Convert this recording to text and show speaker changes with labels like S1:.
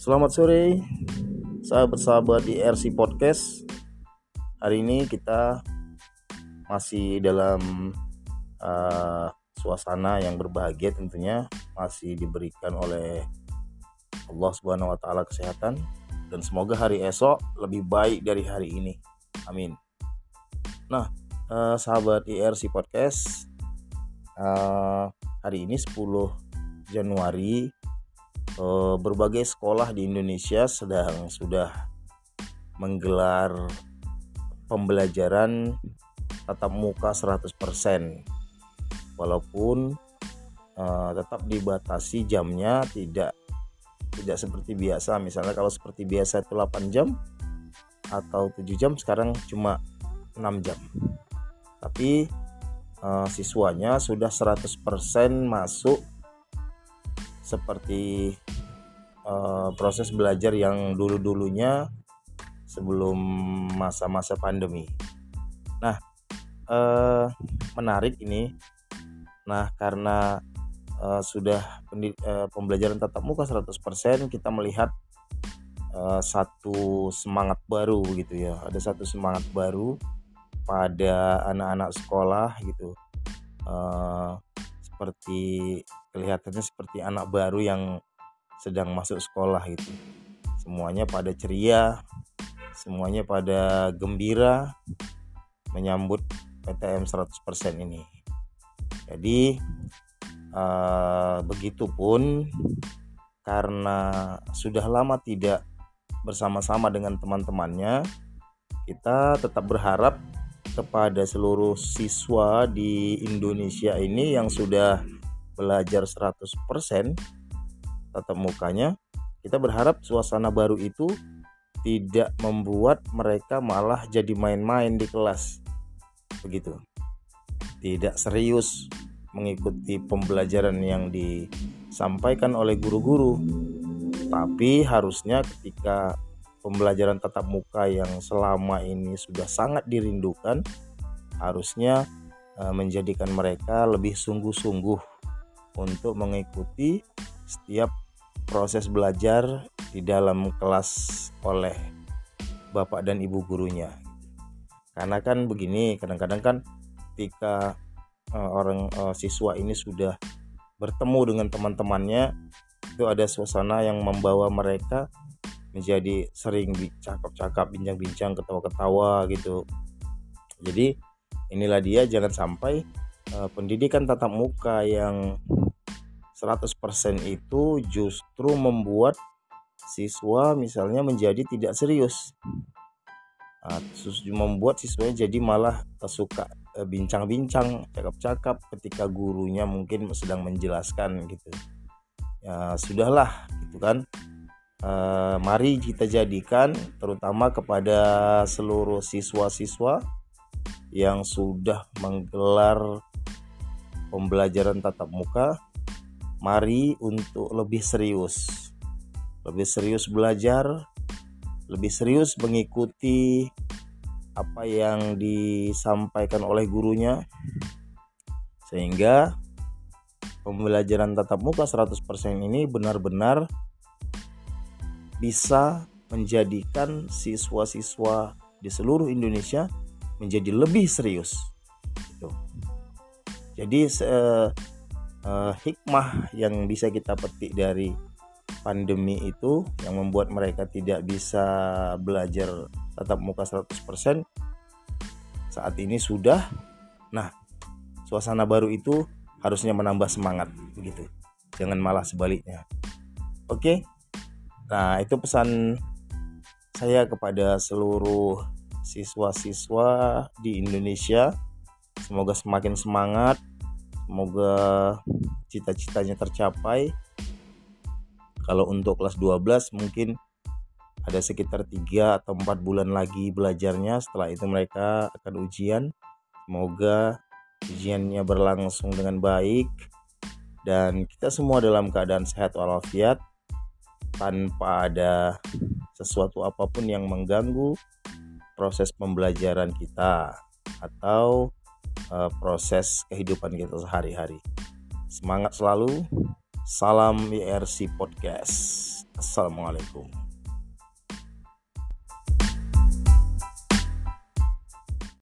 S1: Selamat sore, sahabat-sahabat di RC Podcast. Hari ini kita masih dalam uh, suasana yang berbahagia tentunya masih diberikan oleh Allah Subhanahu wa taala kesehatan dan semoga hari esok lebih baik dari hari ini. Amin. Nah, uh, sahabat IRC Podcast uh, hari ini 10 Januari berbagai sekolah di Indonesia sedang sudah menggelar pembelajaran tatap muka 100% walaupun uh, tetap dibatasi jamnya tidak tidak seperti biasa. Misalnya kalau seperti biasa itu 8 jam atau 7 jam sekarang cuma 6 jam. Tapi uh, siswanya sudah 100% masuk seperti uh, proses belajar yang dulu-dulunya sebelum masa-masa pandemi. Nah, uh, menarik ini. Nah, karena uh, sudah uh, pembelajaran tatap muka 100%, kita melihat uh, satu semangat baru gitu ya. Ada satu semangat baru pada anak-anak sekolah gitu. Uh, seperti kelihatannya seperti anak baru yang sedang masuk sekolah gitu. Semuanya pada ceria, semuanya pada gembira menyambut PTM 100% ini. Jadi uh, begitupun karena sudah lama tidak bersama-sama dengan teman-temannya, kita tetap berharap kepada seluruh siswa di Indonesia ini yang sudah belajar 100% tatap mukanya, kita berharap suasana baru itu tidak membuat mereka malah jadi main-main di kelas. Begitu. Tidak serius mengikuti pembelajaran yang disampaikan oleh guru-guru. Tapi harusnya ketika pembelajaran tatap muka yang selama ini sudah sangat dirindukan harusnya eh, menjadikan mereka lebih sungguh-sungguh untuk mengikuti setiap proses belajar di dalam kelas oleh bapak dan ibu gurunya. Karena kan begini, kadang-kadang kan ketika uh, orang uh, siswa ini sudah bertemu dengan teman-temannya, itu ada suasana yang membawa mereka menjadi sering cakap-cakap, bincang-bincang, ketawa-ketawa gitu. Jadi inilah dia jangan sampai uh, pendidikan tatap muka yang 100% itu justru membuat siswa misalnya menjadi tidak serius. Nah, membuat siswanya jadi malah suka eh, bincang-bincang, cakap-cakap ketika gurunya mungkin sedang menjelaskan gitu. Ya sudahlah gitu kan. E, mari kita jadikan terutama kepada seluruh siswa-siswa yang sudah menggelar pembelajaran tatap muka mari untuk lebih serius. Lebih serius belajar lebih serius mengikuti apa yang disampaikan oleh gurunya sehingga pembelajaran tatap muka 100% ini benar-benar bisa menjadikan siswa-siswa di seluruh Indonesia menjadi lebih serius. Gitu. Jadi uh, hikmah yang bisa kita petik dari pandemi itu yang membuat mereka tidak bisa belajar tatap muka 100% saat ini sudah nah suasana baru itu harusnya menambah semangat begitu jangan malah sebaliknya oke nah itu pesan saya kepada seluruh siswa-siswa di Indonesia semoga semakin semangat Semoga cita-citanya tercapai. Kalau untuk kelas 12 mungkin ada sekitar 3 atau 4 bulan lagi belajarnya. Setelah itu mereka akan ujian. Semoga ujiannya berlangsung dengan baik dan kita semua dalam keadaan sehat walafiat tanpa ada sesuatu apa pun yang mengganggu proses pembelajaran kita atau uh, proses kehidupan kita sehari-hari. Semangat selalu. Salam IRC Podcast. Assalamualaikum.